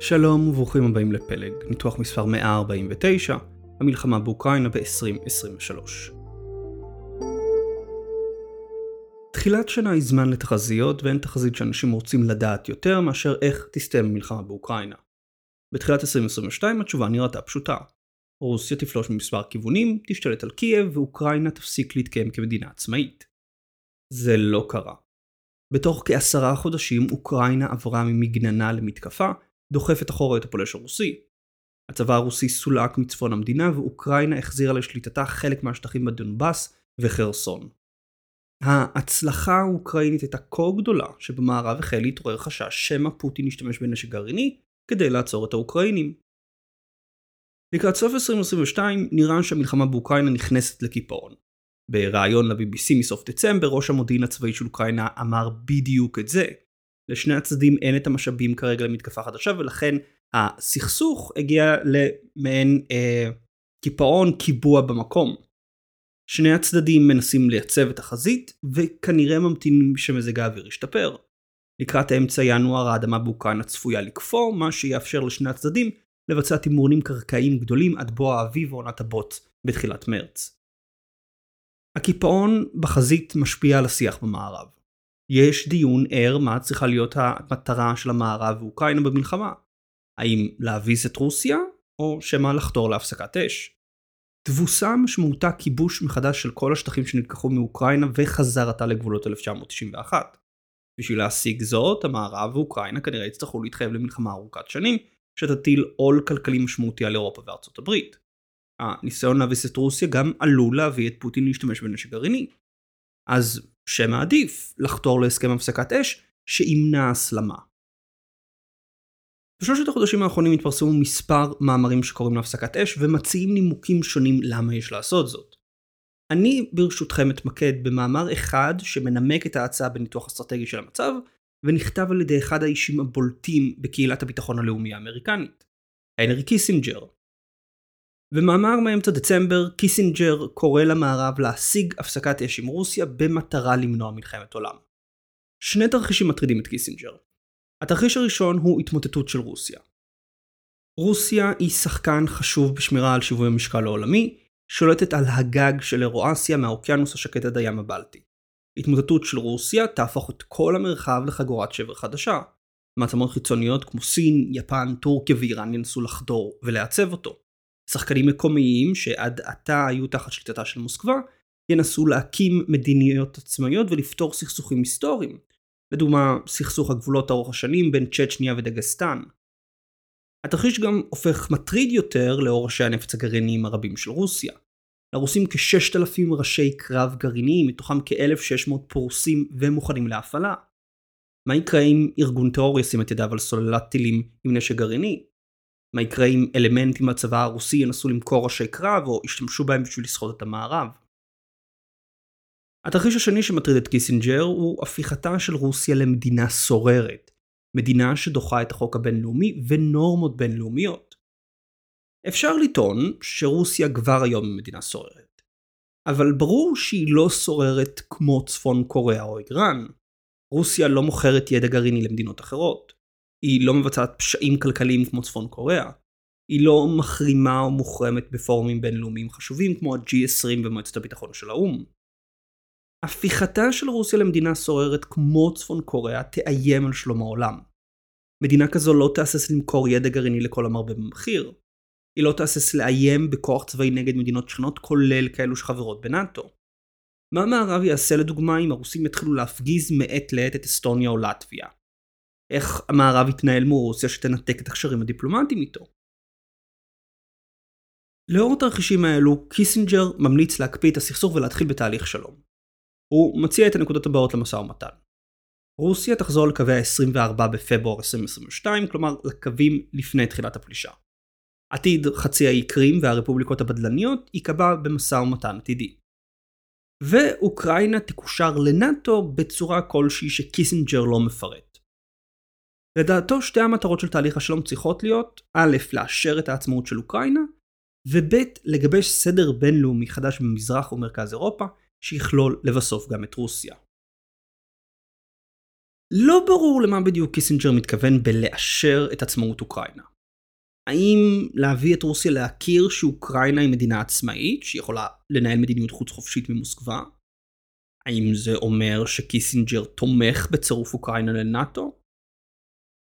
שלום וברוכים הבאים לפלג, ניתוח מספר 149, המלחמה באוקראינה ב-2023. תחילת שנה היא זמן לתחזיות ואין תחזית שאנשים רוצים לדעת יותר מאשר איך תסתיים המלחמה באוקראינה. בתחילת 2022 התשובה נראתה פשוטה. רוסיה תפלוש ממספר כיוונים, תשתלט על קייב ואוקראינה תפסיק להתקיים כמדינה עצמאית. זה לא קרה. בתוך כעשרה חודשים אוקראינה עברה ממגננה למתקפה, דוחפת אחורה את הפולש הרוסי. הצבא הרוסי סולק מצפון המדינה ואוקראינה החזירה לשליטתה חלק מהשטחים בדונבאס וחרסון. ההצלחה האוקראינית הייתה כה גדולה שבמערב החל להתעורר חשש שמא פוטין ישתמש בנשק גרעיני כדי לעצור את האוקראינים. לקראת סוף 2022 נראה שהמלחמה באוקראינה נכנסת לקיפאון. בריאיון ל-BBC מסוף דצמבר ראש המודיעין הצבאי של אוקראינה אמר בדיוק את זה. לשני הצדדים אין את המשאבים כרגע למתקפה חדשה ולכן הסכסוך הגיע למעין אה, קיפאון קיבוע במקום. שני הצדדים מנסים לייצב את החזית וכנראה ממתינים שמזג האוויר ישתפר. לקראת אמצע ינואר האדמה באוקראינה צפויה לקפוא מה שיאפשר לשני הצדדים לבצע תמרונים קרקעיים גדולים עד בוא האביב ועונת הבוט בתחילת מרץ. הקיפאון בחזית משפיע על השיח במערב. יש דיון ער מה צריכה להיות המטרה של המערב ואוקראינה במלחמה. האם להביס את רוסיה, או שמא לחתור להפסקת אש. תבוסה משמעותה כיבוש מחדש של כל השטחים שנלקחו מאוקראינה וחזרתה לגבולות 1991. בשביל להשיג זאת, המערב ואוקראינה כנראה יצטרכו להתחייב למלחמה ארוכת שנים, שתטיל עול כלכלי משמעותי על אירופה וארצות הברית. הניסיון להביס את רוסיה גם עלול להביא את פוטין להשתמש בנשק גרעיני. אז שמא עדיף לחתור להסכם הפסקת אש שימנע הסלמה. בשלושת החודשים האחרונים התפרסמו מספר מאמרים שקוראים להפסקת אש ומציעים נימוקים שונים למה יש לעשות זאת. אני ברשותכם אתמקד במאמר אחד שמנמק את ההצעה בניתוח אסטרטגי של המצב ונכתב על ידי אחד האישים הבולטים בקהילת הביטחון הלאומי האמריקנית, הנרי קיסינג'ר, במאמר מאמצע דצמבר, קיסינג'ר קורא למערב להשיג הפסקת אש עם רוסיה במטרה למנוע מלחמת עולם. שני תרחישים מטרידים את קיסינג'ר. התרחיש הראשון הוא התמוטטות של רוסיה. רוסיה היא שחקן חשוב בשמירה על שיווי המשקל העולמי, שולטת על הגג של אירואסיה מהאוקיינוס השקט עד הים הבלטי. התמוטטות של רוסיה תהפוך את כל המרחב לחגורת שבר חדשה. מעצמות חיצוניות כמו סין, יפן, טורקיה ואיראן ינסו לחדור ולעצב אותו. שחקנים מקומיים שעד עתה היו תחת שליטתה של מוסקבה, ינסו להקים מדיניות עצמאיות ולפתור סכסוכים היסטוריים. לדוגמה, סכסוך הגבולות ארוך השנים בין צ'צ'ניה ודגסטן. התרחיש גם הופך מטריד יותר לאור ראשי הנפץ הגרעיניים הרבים של רוסיה. לרוסים כ-6,000 ראשי קרב גרעיניים, מתוכם כ-1,600 פרוסים ומוכנים להפעלה. מה יקרה אם ארגון טרור ישים את ידיו על סוללת טילים עם נשק גרעיני? מה יקרה אם אלמנטים מהצבא הרוסי ינסו למכור ראשי קרב או ישתמשו בהם בשביל לסחוט את המערב. התרחיש השני שמטריד את קיסינג'ר הוא הפיכתה של רוסיה למדינה סוררת, מדינה שדוחה את החוק הבינלאומי ונורמות בינלאומיות. אפשר לטעון שרוסיה כבר היום היא מדינה סוררת, אבל ברור שהיא לא סוררת כמו צפון קוריאה או איראן. רוסיה לא מוכרת ידע גרעיני למדינות אחרות. היא לא מבצעת פשעים כלכליים כמו צפון קוריאה. היא לא מחרימה או מוחרמת בפורומים בינלאומיים חשובים כמו ה-G20 במועצת הביטחון של האו"ם. הפיכתה של רוסיה למדינה סוררת כמו צפון קוריאה תאיים על שלום העולם. מדינה כזו לא תהסס למכור ידע גרעיני לכל המרבה במחיר. היא לא תהסס לאיים בכוח צבאי נגד מדינות שכנות כולל כאלו שחברות בנאט"ו. מה המערב יעשה לדוגמה אם הרוסים יתחילו להפגיז מעת לעת את אסטוניה או לטביה? איך המערב יתנהל מול רוסיה שתנתק את הקשרים הדיפלומטיים איתו. לאור התרחישים האלו, קיסינג'ר ממליץ להקפיא את הסכסוך ולהתחיל בתהליך שלום. הוא מציע את הנקודות הבאות למשא ומתן. רוסיה תחזור לקווי ה-24 בפברואר 2022, כלומר לקווים לפני תחילת הפלישה. עתיד חצי האי קרים והרפובליקות הבדלניות ייקבע במשא ומתן עתידי. ואוקראינה תקושר לנאט"ו בצורה כלשהי שקיסינג'ר לא מפרט. לדעתו שתי המטרות של תהליך השלום צריכות להיות א', לאשר את העצמאות של אוקראינה, וב', לגבש סדר בינלאומי חדש במזרח ומרכז אירופה, שיכלול לבסוף גם את רוסיה. לא ברור למה בדיוק קיסינג'ר מתכוון בלאשר את עצמאות אוקראינה. האם להביא את רוסיה להכיר שאוקראינה היא מדינה עצמאית, שיכולה לנהל מדיניות חוץ חופשית ממוסקבה? האם זה אומר שקיסינג'ר תומך בצירוף אוקראינה לנאט"ו?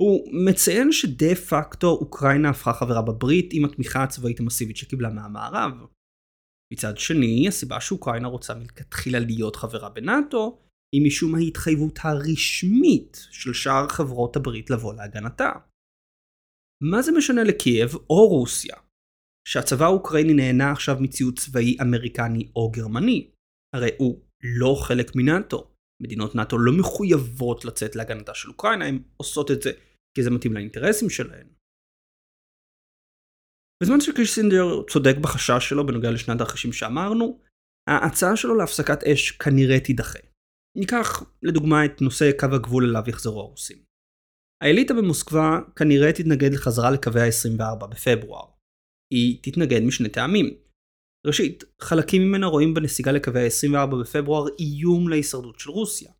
הוא מציין שדה פקטו אוקראינה הפכה חברה בברית עם התמיכה הצבאית המסיבית שקיבלה מהמערב. מצד שני, הסיבה שאוקראינה רוצה מלכתחילה להיות חברה בנאט"ו, היא משום ההתחייבות הרשמית של שאר חברות הברית לבוא להגנתה. מה זה משנה לקייב או רוסיה? שהצבא האוקראיני נהנה עכשיו מציוד צבאי אמריקני או גרמני. הרי הוא לא חלק מנאט"ו. מדינות נאט"ו לא מחויבות לצאת להגנתה של אוקראינה, הן עושות את זה כי זה מתאים לאינטרסים שלהן. בזמן שקריסינדר צודק בחשש שלו בנוגע לשני התרחישים שאמרנו, ההצעה שלו להפסקת אש כנראה תידחה. ניקח לדוגמה את נושא קו הגבול אליו יחזרו הרוסים. האליטה במוסקבה כנראה תתנגד לחזרה לקווי ה-24 בפברואר. היא תתנגד משני טעמים. ראשית, חלקים ממנה רואים בנסיגה לקווי ה-24 בפברואר איום להישרדות של רוסיה.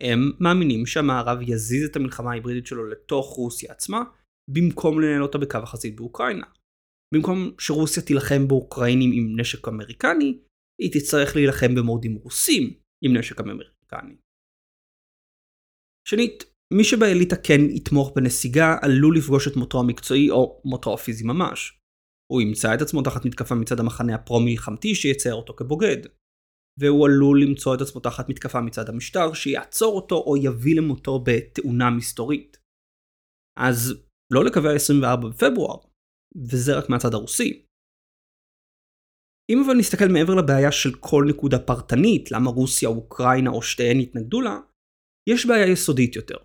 הם מאמינים שהמערב יזיז את המלחמה ההיברידית שלו לתוך רוסיה עצמה, במקום לנהל אותה בקו החזית באוקראינה. במקום שרוסיה תילחם באוקראינים עם נשק אמריקני, היא תצטרך להילחם במורדים רוסים עם נשק אמריקני. שנית, מי שבאליטה כן יתמוך בנסיגה עלול לפגוש את מותו המקצועי או מותו הפיזי ממש. הוא ימצא את עצמו תחת מתקפה מצד המחנה הפרו-מלחמתי שיצייר אותו כבוגד. והוא עלול למצוא את עצמו תחת מתקפה מצד המשטר שיעצור אותו או יביא למותו בתאונה מסתורית. אז לא לקווי ה-24 בפברואר, וזה רק מהצד הרוסי. אם אבל נסתכל מעבר לבעיה של כל נקודה פרטנית, למה רוסיה, אוקראינה או שתיהן התנגדו לה, יש בעיה יסודית יותר.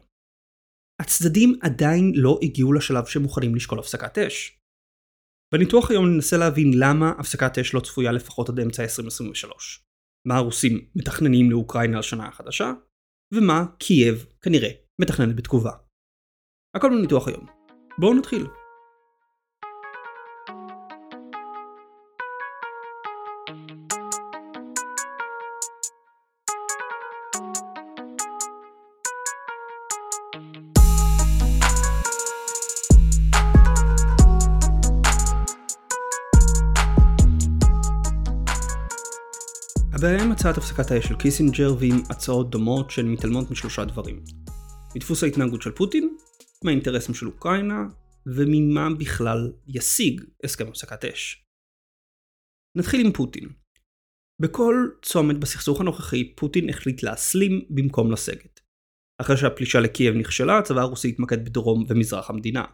הצדדים עדיין לא הגיעו לשלב שהם מוכנים לשקול הפסקת אש. בניתוח היום ננסה להבין למה הפסקת אש לא צפויה לפחות עד אמצע 2023. מה הרוסים מתכננים לאוקראינה לשנה החדשה, ומה קייב כנראה מתכננת בתגובה. הכל בניתוח היום. בואו נתחיל. הצעת הפסקת האש של קיסינג'ר ועם הצעות דומות שהן מתעלמות משלושה דברים. מדפוס ההתנהגות של פוטין, מהאינטרסים של אוקראינה, וממה בכלל ישיג הסכם הפסקת אש. נתחיל עם פוטין. בכל צומת בסכסוך הנוכחי פוטין החליט להסלים במקום לסגת. אחרי שהפלישה לקייב נכשלה, הצבא הרוסי התמקד בדרום ומזרח המדינה.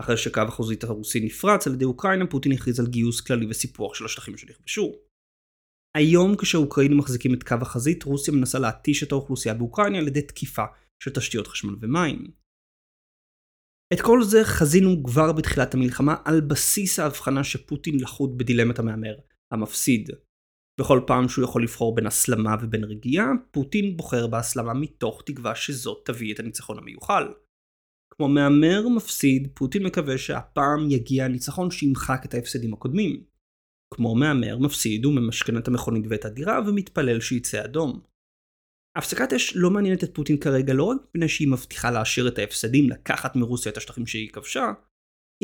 אחרי שקו החוזית הרוסי נפרץ על ידי אוקראינה, פוטין הכריז על גיוס כללי וסיפוח של השטחים שנכבשו. היום כשהאוקראינים מחזיקים את קו החזית, רוסיה מנסה להתיש את האוכלוסייה באוקראינה על ידי תקיפה של תשתיות חשמל ומים. את כל זה חזינו כבר בתחילת המלחמה על בסיס ההבחנה שפוטין לחוד בדילמת המהמר, המפסיד. בכל פעם שהוא יכול לבחור בין הסלמה ובין רגיעה, פוטין בוחר בהסלמה מתוך תקווה שזאת תביא את הניצחון המיוחל. כמו מהמר מפסיד, פוטין מקווה שהפעם יגיע הניצחון שימחק את ההפסדים הקודמים. כמו מהמר, מפסיד וממשכן את המכונית ואת הדירה ומתפלל שיצא אדום. הפסקת אש לא מעניינת את פוטין כרגע לא רק מפני שהיא מבטיחה להשאיר את ההפסדים לקחת מרוסיה את השטחים שהיא כבשה,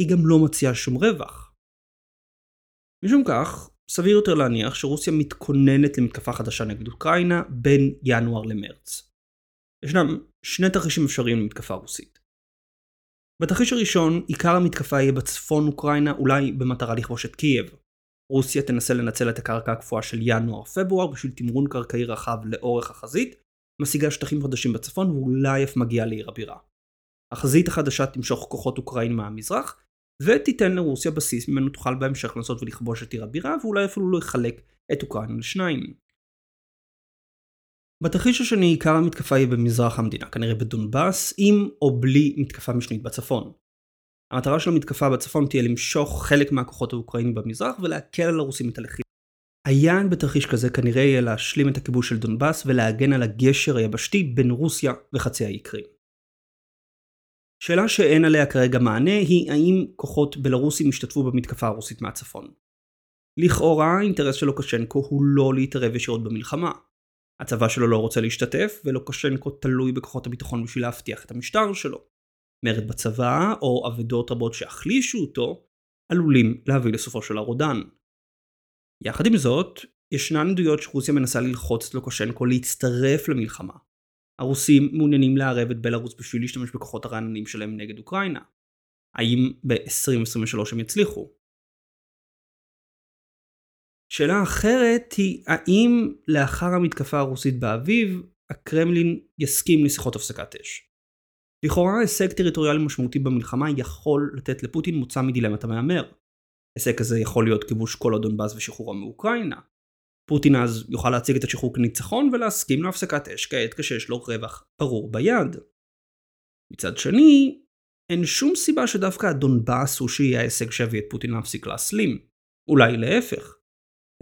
היא גם לא מציעה שום רווח. משום כך, סביר יותר להניח שרוסיה מתכוננת למתקפה חדשה נגד אוקראינה בין ינואר למרץ. ישנם שני תרחישים אפשריים למתקפה רוסית. בתרחיש הראשון, עיקר המתקפה יהיה בצפון אוקראינה, אולי במטרה לכבוש את קייב. רוסיה תנסה לנצל את הקרקע הקפואה של ינואר-פברואר בשביל תמרון קרקעי רחב לאורך החזית, משיגה שטחים חדשים בצפון ואולי אף מגיעה לעיר הבירה. החזית החדשה תמשוך כוחות אוקראין מהמזרח, ותיתן לרוסיה בסיס ממנו תוכל בהמשך לנסות ולכבוש את עיר הבירה, ואולי אפילו לא יחלק את אוקראינה לשניים. בתרחיש השני עיקר המתקפה יהיה במזרח המדינה, כנראה בדונבאס, עם או בלי מתקפה משנית בצפון. המטרה של המתקפה בצפון תהיה למשוך חלק מהכוחות האוקראינים במזרח ולהקל על הרוסים את הלחימה. היעד בתרחיש כזה כנראה יהיה להשלים את הכיבוש של דונבאס ולהגן על הגשר היבשתי בין רוסיה וחצי האי קרים. שאלה שאין עליה כרגע מענה היא האם כוחות בלרוסים ישתתפו במתקפה הרוסית מהצפון. לכאורה האינטרס של לוקשנקו הוא לא להתערב ישירות במלחמה. הצבא שלו לא רוצה להשתתף, ולוקשנקו תלוי בכוחות הביטחון בשביל להבטיח את המשטר שלו. מרד בצבא, או אבדות רבות שהחלישו אותו, עלולים להביא לסופו של הרודן. יחד עם זאת, ישנן עדויות שרוסיה מנסה ללחוץ את לוקושנקו להצטרף למלחמה. הרוסים מעוניינים לערב את בלארוס בשביל להשתמש בכוחות הרעננים שלהם נגד אוקראינה. האם ב-2023 הם יצליחו? שאלה אחרת היא האם לאחר המתקפה הרוסית באביב, הקרמלין יסכים לשיחות הפסקת אש. לכאורה הישג טריטוריאלי משמעותי במלחמה יכול לתת לפוטין מוצא מדילמת המהמר. הישג כזה יכול להיות כיבוש כל הדונבאס ושחרורה מאוקראינה. פוטין אז יוכל להציג את השחרור כניצחון ולהסכים להפסקת אש כעת כשיש לו רווח ברור ביד. מצד שני, אין שום סיבה שדווקא הדונבאס הוא שיהיה ההישג שיביא את פוטין להפסיק להסלים. אולי להפך.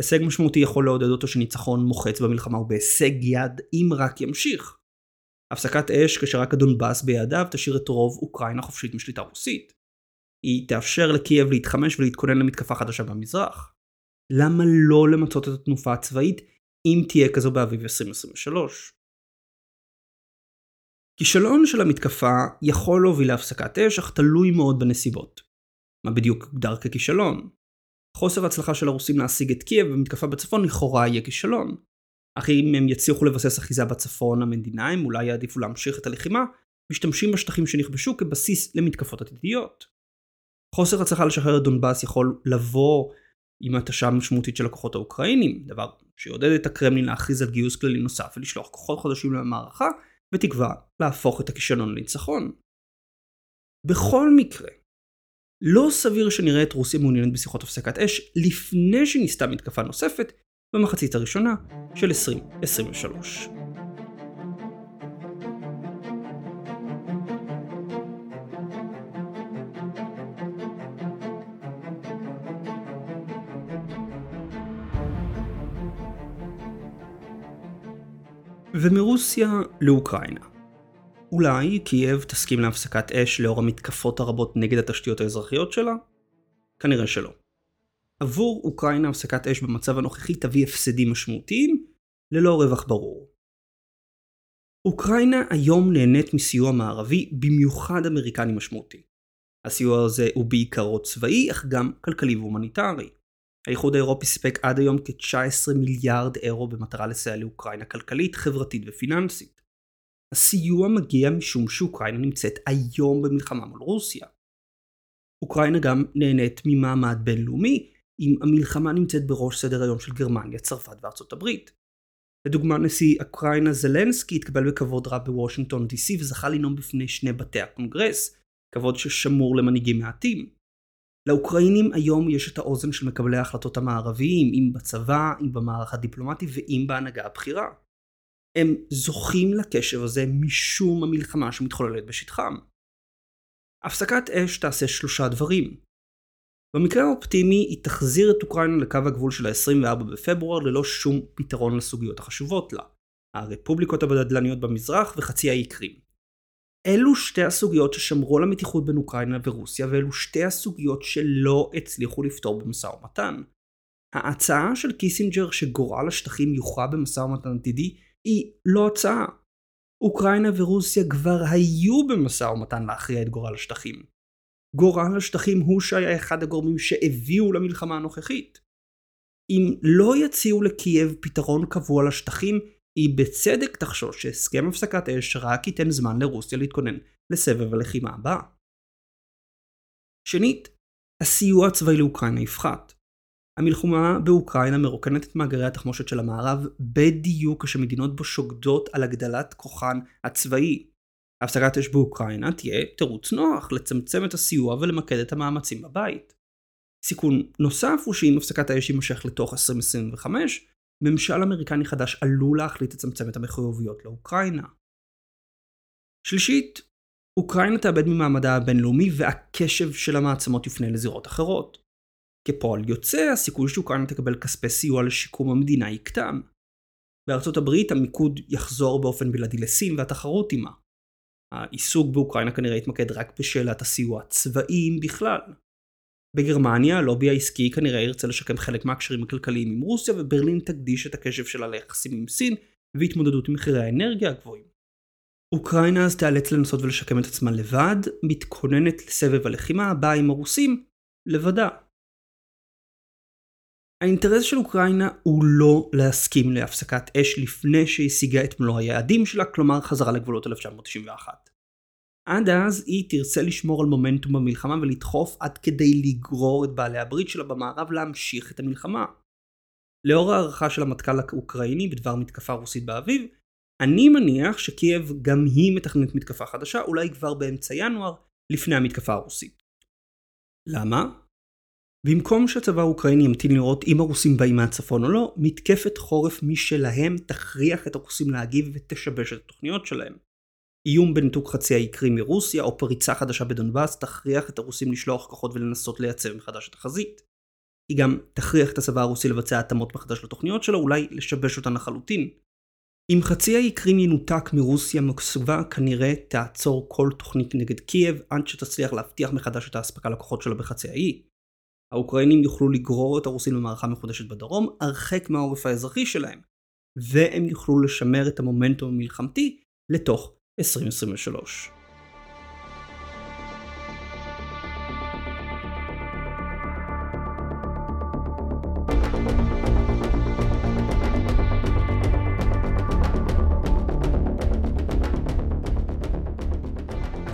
הישג משמעותי יכול לעודד אותו שניצחון מוחץ במלחמה הוא בהישג יד אם רק ימשיך. הפסקת אש כאשר רק הדונבאס בידיו תשאיר את רוב אוקראינה חופשית משליטה רוסית. היא תאפשר לקייב להתחמש ולהתכונן למתקפה חדשה במזרח. למה לא למצות את התנופה הצבאית אם תהיה כזו באביב 2023? כישלון של המתקפה יכול להוביל להפסקת אש, אך תלוי מאוד בנסיבות. מה בדיוק הוגדר ככישלון? חוסר הצלחה של הרוסים להשיג את קייב במתקפה בצפון לכאורה יהיה כישלון. אך אם הם יצליחו לבסס אחיזה בצפון המדינה, הם אולי יעדיפו להמשיך את הלחימה, משתמשים בשטחים שנכבשו כבסיס למתקפות עתידיות. חוסר הצלחה לשחרר את דונבאס יכול לבוא עם התשה משמעותית של הכוחות האוקראינים, דבר שיעודד את הקרמלין להכריז על גיוס כללי נוסף ולשלוח כוחות חדשים למערכה, בתקווה להפוך את הכישלון לניצחון. בכל מקרה, לא סביר שנראה את רוסיה מעוניינת בשיחות הפסקת אש לפני שניסתה מתקפה נוספת במחצית הראשונה של 2023. ומרוסיה לאוקראינה. אולי קייב תסכים להפסקת אש לאור המתקפות הרבות נגד התשתיות האזרחיות שלה? כנראה שלא. עבור אוקראינה הפסקת אש במצב הנוכחי תביא הפסדים משמעותיים, ללא רווח ברור. אוקראינה היום נהנית מסיוע מערבי, במיוחד אמריקני משמעותי. הסיוע הזה הוא בעיקרו צבאי, אך גם כלכלי והומניטרי. האיחוד האירופי סיפק עד היום כ-19 מיליארד אירו במטרה לסייע לאוקראינה כלכלית, חברתית ופיננסית. הסיוע מגיע משום שאוקראינה נמצאת היום במלחמה מול רוסיה. אוקראינה גם נהנית ממעמד בינלאומי, אם המלחמה נמצאת בראש סדר היום של גרמניה, צרפת וארצות הברית. לדוגמה נשיא אוקראינה זלנסקי התקבל בכבוד רב בוושינגטון DC וזכה לנאום בפני שני בתי הקונגרס, כבוד ששמור למנהיגים מעטים. לאוקראינים היום יש את האוזן של מקבלי ההחלטות המערביים, אם בצבא, אם במערך הדיפלומטי ואם בהנהגה הבכירה. הם זוכים לקשב הזה משום המלחמה שמתחוללת בשטחם. הפסקת אש תעשה שלושה דברים. במקרה האופטימי היא תחזיר את אוקראינה לקו הגבול של ה-24 בפברואר ללא שום פתרון לסוגיות החשובות לה. הרפובליקות הבדלניות במזרח וחצי האי קרים. אלו שתי הסוגיות ששמרו על המתיחות בין אוקראינה ורוסיה ואלו שתי הסוגיות שלא הצליחו לפתור במשא ומתן. ההצעה של קיסינג'ר שגורל השטחים יוכרע במשא ומתן עתידי היא לא הצעה. אוקראינה ורוסיה כבר היו במשא ומתן להכריע את גורל השטחים. גורל השטחים הוא שהיה אחד הגורמים שהביאו למלחמה הנוכחית. אם לא יציעו לקייב פתרון קבוע לשטחים, היא בצדק תחשוש שהסכם הפסקת אש רק ייתן זמן לרוסיה להתכונן לסבב הלחימה הבא. שנית, הסיוע הצבאי לאוקראינה יפחת. המלחמה באוקראינה מרוקנת את מאגרי התחמושת של המערב בדיוק כשמדינות בו שוקדות על הגדלת כוחן הצבאי. הפסקת אש באוקראינה תהיה תירוץ נוח לצמצם את הסיוע ולמקד את המאמצים בבית. סיכון נוסף הוא שאם הפסקת האש יימשך לתוך 2025, ממשל אמריקני חדש עלול להחליט לצמצם את המחויבויות לאוקראינה. שלישית, אוקראינה תאבד ממעמדה הבינלאומי והקשב של המעצמות יופנה לזירות אחרות. כפועל יוצא, הסיכוי שאוקראינה תקבל כספי סיוע לשיקום המדינה יקטן. בארצות הברית המיקוד יחזור באופן בלעדי לסין והתחרות עימה. העיסוק באוקראינה כנראה יתמקד רק בשאלת הסיוע הצבאי אם בכלל. בגרמניה הלובי העסקי כנראה ירצה לשקם חלק מהקשרים הכלכליים עם רוסיה וברלין תקדיש את הקשב שלה ליחסים עם סין והתמודדות עם מחירי האנרגיה הגבוהים. אוקראינה אז תיאלץ לנסות ולשקם את עצמה לבד, מתכוננת לסבב הלחימה הבא עם הרוסים, לבדה. האינטרס של אוקראינה הוא לא להסכים להפסקת אש לפני שהשיגה את מלוא היעדים שלה, כלומר חזרה לגבולות 1991. עד אז היא תרצה לשמור על מומנטום במלחמה ולדחוף עד כדי לגרור את בעלי הברית שלה במערב להמשיך את המלחמה. לאור הערכה של המטכ"ל האוקראיני בדבר מתקפה רוסית באביב, אני מניח שקייב גם היא מתכננת מתקפה חדשה, אולי כבר באמצע ינואר, לפני המתקפה הרוסית. למה? במקום שהצבא האוקראיני ימתין לראות אם הרוסים באים מהצפון או לא, מתקפת חורף משלהם תכריח את הרוסים להגיב ותשבש את התוכניות שלהם. איום בניתוק חצי האי קרים מרוסיה או פריצה חדשה בדונבאס תכריח את הרוסים לשלוח כוחות ולנסות לייצב מחדש את החזית. היא גם תכריח את הצבא הרוסי לבצע התאמות מחדש לתוכניות שלו, אולי לשבש אותן לחלוטין. אם חצי האי קרים ינותק מרוסיה מוסקבה כנראה תעצור כל תוכנית נגד קייב עד שתצליח להבטיח מחדש את האספקה לכוחות שלה בחצי האי. האוקראינים יוכלו לגרור את הרוסים במערכה מחודשת בדרום, הרחק מהעורף האזרחי שלהם, והם יוכלו לשמר את המומנטום המלחמתי לתוך 2023.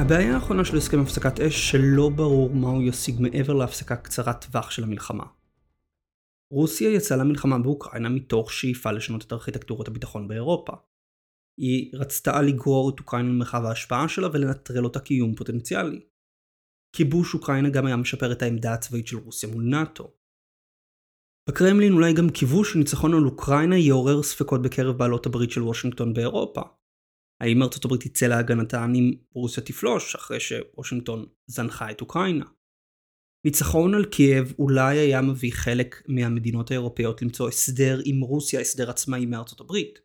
הבעיה האחרונה של הסכם הפסקת אש שלא ברור מה הוא ישיג מעבר להפסקה קצרת טווח של המלחמה. רוסיה יצאה למלחמה באוקראינה מתוך שאיפה לשנות את ארכיטקטורת הביטחון באירופה. היא רצתה לגרור את אוקראינה למרחב ההשפעה שלה ולנטרל אותה כאיום פוטנציאלי. כיבוש אוקראינה גם היה משפר את העמדה הצבאית של רוסיה מול נאט"ו. בקרמלין אולי גם קיווש שניצחון על אוקראינה יעורר ספקות בקרב בעלות הברית של וושינגטון באירופה. האם ארצות הברית תצא להגנתה אם רוסיה תפלוש אחרי שוושינגטון זנחה את אוקראינה? ניצחון על קייב אולי היה מביא חלק מהמדינות האירופאיות למצוא הסדר עם רוסיה, הסדר עצמאי מארצות הברית.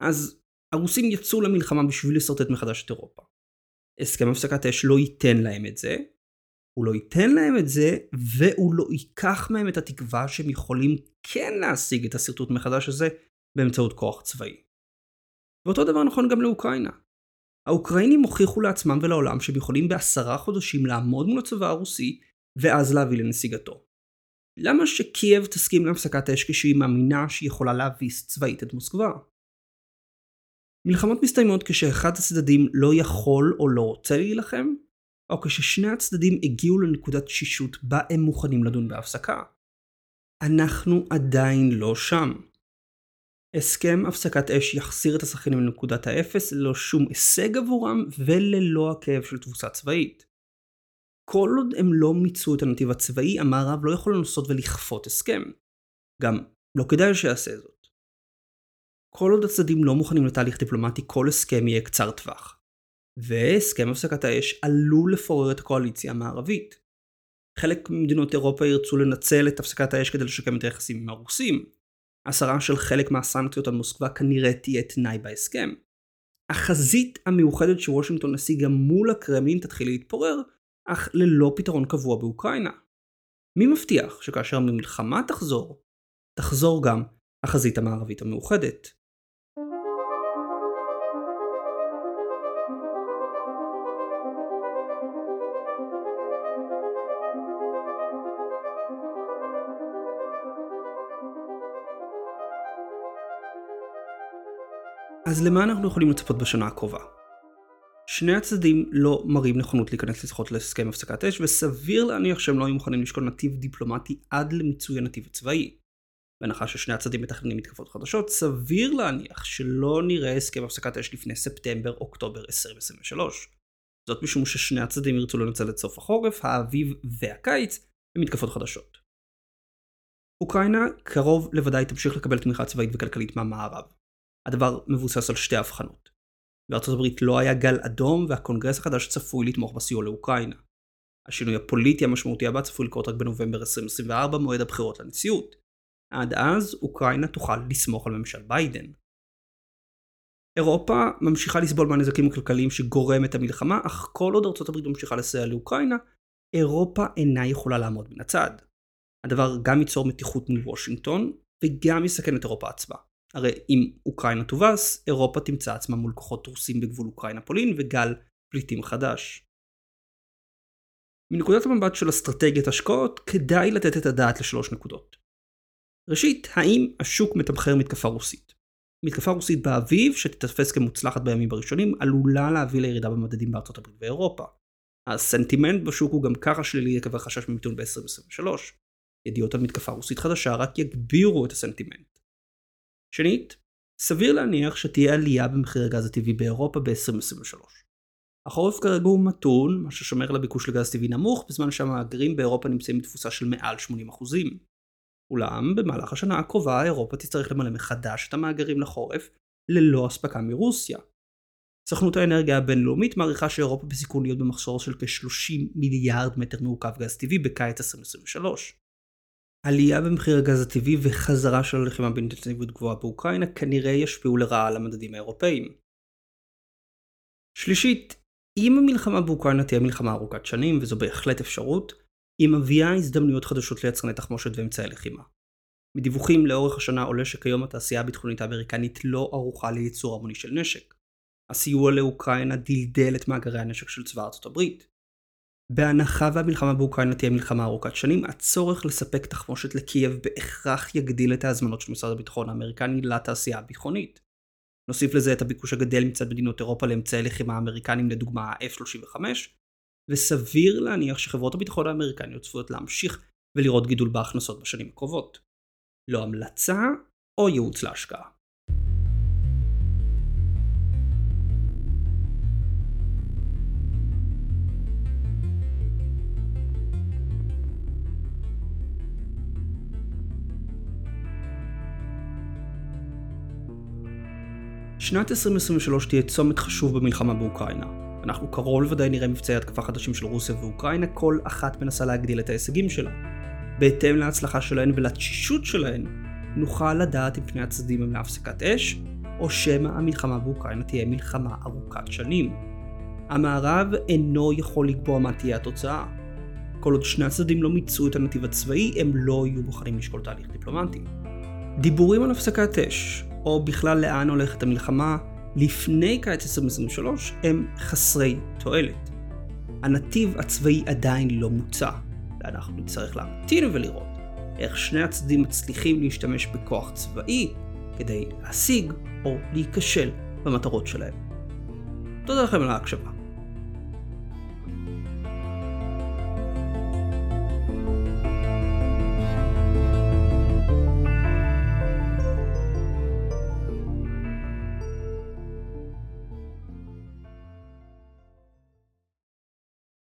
אז הרוסים יצאו למלחמה בשביל לשרטט מחדש את אירופה. הסכם הפסקת אש לא ייתן להם את זה, הוא לא ייתן להם את זה, והוא לא ייקח מהם את התקווה שהם יכולים כן להשיג את השרטוט מחדש הזה באמצעות כוח צבאי. ואותו דבר נכון גם לאוקראינה. האוקראינים הוכיחו לעצמם ולעולם שהם יכולים בעשרה חודשים לעמוד מול הצבא הרוסי, ואז להביא לנסיגתו. למה שקייב תסכים להפסקת האש כשהיא מאמינה שהיא יכולה להביס צבאית את מוסקבה? מלחמות מסתיימות כשאחד הצדדים לא יכול או לא רוצה להילחם, או כששני הצדדים הגיעו לנקודת שישות בה הם מוכנים לדון בהפסקה. אנחנו עדיין לא שם. הסכם הפסקת אש יחזיר את השחקנים לנקודת האפס ללא שום הישג עבורם וללא הכאב של תבוסה צבאית. כל עוד הם לא מיצו את הנתיב הצבאי, המערב לא יכול לנסות ולכפות הסכם. גם לא כדאי שיעשה זאת. כל עוד הצדדים לא מוכנים לתהליך דיפלומטי, כל הסכם יהיה קצר טווח. והסכם הפסקת האש עלול לפורר את הקואליציה המערבית. חלק ממדינות אירופה ירצו לנצל את הפסקת האש כדי לשקם את היחסים עם הרוסים, הסרה של חלק מהסנקציות על מוסקבה כנראה תהיה תנאי בהסכם. החזית המיוחדת שוושינגטון השיגה מול הקרמלין תתחיל להתפורר, אך ללא פתרון קבוע באוקראינה. מי מבטיח שכאשר המלחמה תחזור, תחזור גם החזית המערבית המאוחדת? אז למה אנחנו יכולים לצפות בשנה הקרובה? שני הצדדים לא מראים נכונות להיכנס לשיחות להסכם הפסקת אש, וסביר להניח שהם לא היו מוכנים לשקול נתיב דיפלומטי עד למיצוי הנתיב הצבאי. בהנחה ששני הצדדים מתכננים מתקפות חדשות, סביר להניח שלא נראה הסכם הפסקת אש לפני ספטמבר-אוקטובר 2023. זאת משום ששני הצדדים ירצו לנצל את סוף החורף, האביב והקיץ במתקפות חדשות. אוקראינה קרוב לוודאי תמשיך לקבל תמיכה צבאית וכלכלית מהמערב. הדבר מבוסס על שתי הבחנות. בארצות הברית לא היה גל אדום והקונגרס החדש צפוי לתמוך בסיוע לאוקראינה. השינוי הפוליטי המשמעותי הבא צפוי לקרות רק בנובמבר 2024 מועד הבחירות לנשיאות. עד אז אוקראינה תוכל לסמוך על ממשל ביידן. אירופה ממשיכה לסבול מהנזקים הכלכליים שגורמת המלחמה, אך כל עוד ארצות הברית ממשיכה לסייע לאוקראינה, אירופה אינה יכולה לעמוד מן הצד. הדבר גם ייצור מתיחות מול וושינגטון, וגם יסכן את אירופה עצמה. הרי אם אוקראינה תובס, אירופה תמצא עצמה מול כוחות רוסים בגבול אוקראינה-פולין וגל פליטים חדש. מנקודת המבט של אסטרטגיית השקעות, כדאי לתת את הדעת לשלוש נקודות. ראשית, האם השוק מתמחר מתקפה רוסית? מתקפה רוסית באביב, שתתפס כמוצלחת בימים הראשונים, עלולה להביא לירידה במדדים בארצות הברית ואירופה. הסנטימנט בשוק הוא גם ככה שלילי עקב החשש ממיתון ב-2023. ידיעות על מתקפה רוסית חדשה רק יגבירו את הסנטימנט. שנית, סביר להניח שתהיה עלייה במחיר הגז הטבעי באירופה ב-2023. החורף כרגע הוא מתון, מה ששומר על הביקוש לגז טבעי נמוך, בזמן שהמאגרים באירופה נמצאים בתפוסה של מעל 80%. אולם, במהלך השנה הקרובה אירופה תצטרך למלא מחדש את המאגרים לחורף, ללא אספקה מרוסיה. סוכנות האנרגיה הבינלאומית מעריכה שאירופה בסיכון להיות במחסור של כ-30 מיליארד מטר מעוקב גז טבעי בקיץ 2023. עלייה במחיר הגז הטבעי וחזרה של הלחימה באינטנסיביות גבוהה באוקראינה כנראה ישפיעו לרעה על המדדים האירופאיים. שלישית, אם המלחמה באוקראינה תהיה מלחמה ארוכת שנים, וזו בהחלט אפשרות, היא מביאה הזדמנויות חדשות ליצרני תחמושת ואמצעי לחימה. מדיווחים לאורך השנה עולה שכיום התעשייה הביטחונית האמריקנית לא ערוכה לייצור המוני של נשק. הסיוע לאוקראינה דלדל את מאגרי הנשק של צבא ארצות הברית. בהנחה והמלחמה באוקראינה תהיה מלחמה ארוכת שנים, הצורך לספק תחמושת לקייב בהכרח יגדיל את ההזמנות של משרד הביטחון האמריקני לתעשייה הביטחונית. נוסיף לזה את הביקוש הגדל מצד מדינות אירופה לאמצעי לחימה אמריקנים לדוגמה ה-F-35, וסביר להניח שחברות הביטחון האמריקניות צפויות להמשיך ולראות גידול בהכנסות בשנים הקרובות. לא המלצה או ייעוץ להשקעה. שנת 2023 תהיה צומת חשוב במלחמה באוקראינה. אנחנו קרוב לוודאי נראה מבצעי התקפה חדשים של רוסיה ואוקראינה, כל אחת מנסה להגדיל את ההישגים שלה. בהתאם להצלחה שלהן ולתשישות שלהן, נוכל לדעת אם פני הצדדים הם להפסקת אש, או שמא המלחמה באוקראינה תהיה מלחמה ארוכת שנים. המערב אינו יכול לקבוע מה תהיה התוצאה. כל עוד שני הצדדים לא מיצו את הנתיב הצבאי, הם לא יהיו מוכנים לשקול תהליך דיפלומטי. דיבורים על הפסקת אש, או בכלל לאן הולכת המלחמה לפני קיץ 2023 הם חסרי תועלת. הנתיב הצבאי עדיין לא מוצע, ואנחנו נצטרך להמתין ולראות איך שני הצדדים מצליחים להשתמש בכוח צבאי כדי להשיג או להיכשל במטרות שלהם. תודה לכם על ההקשבה.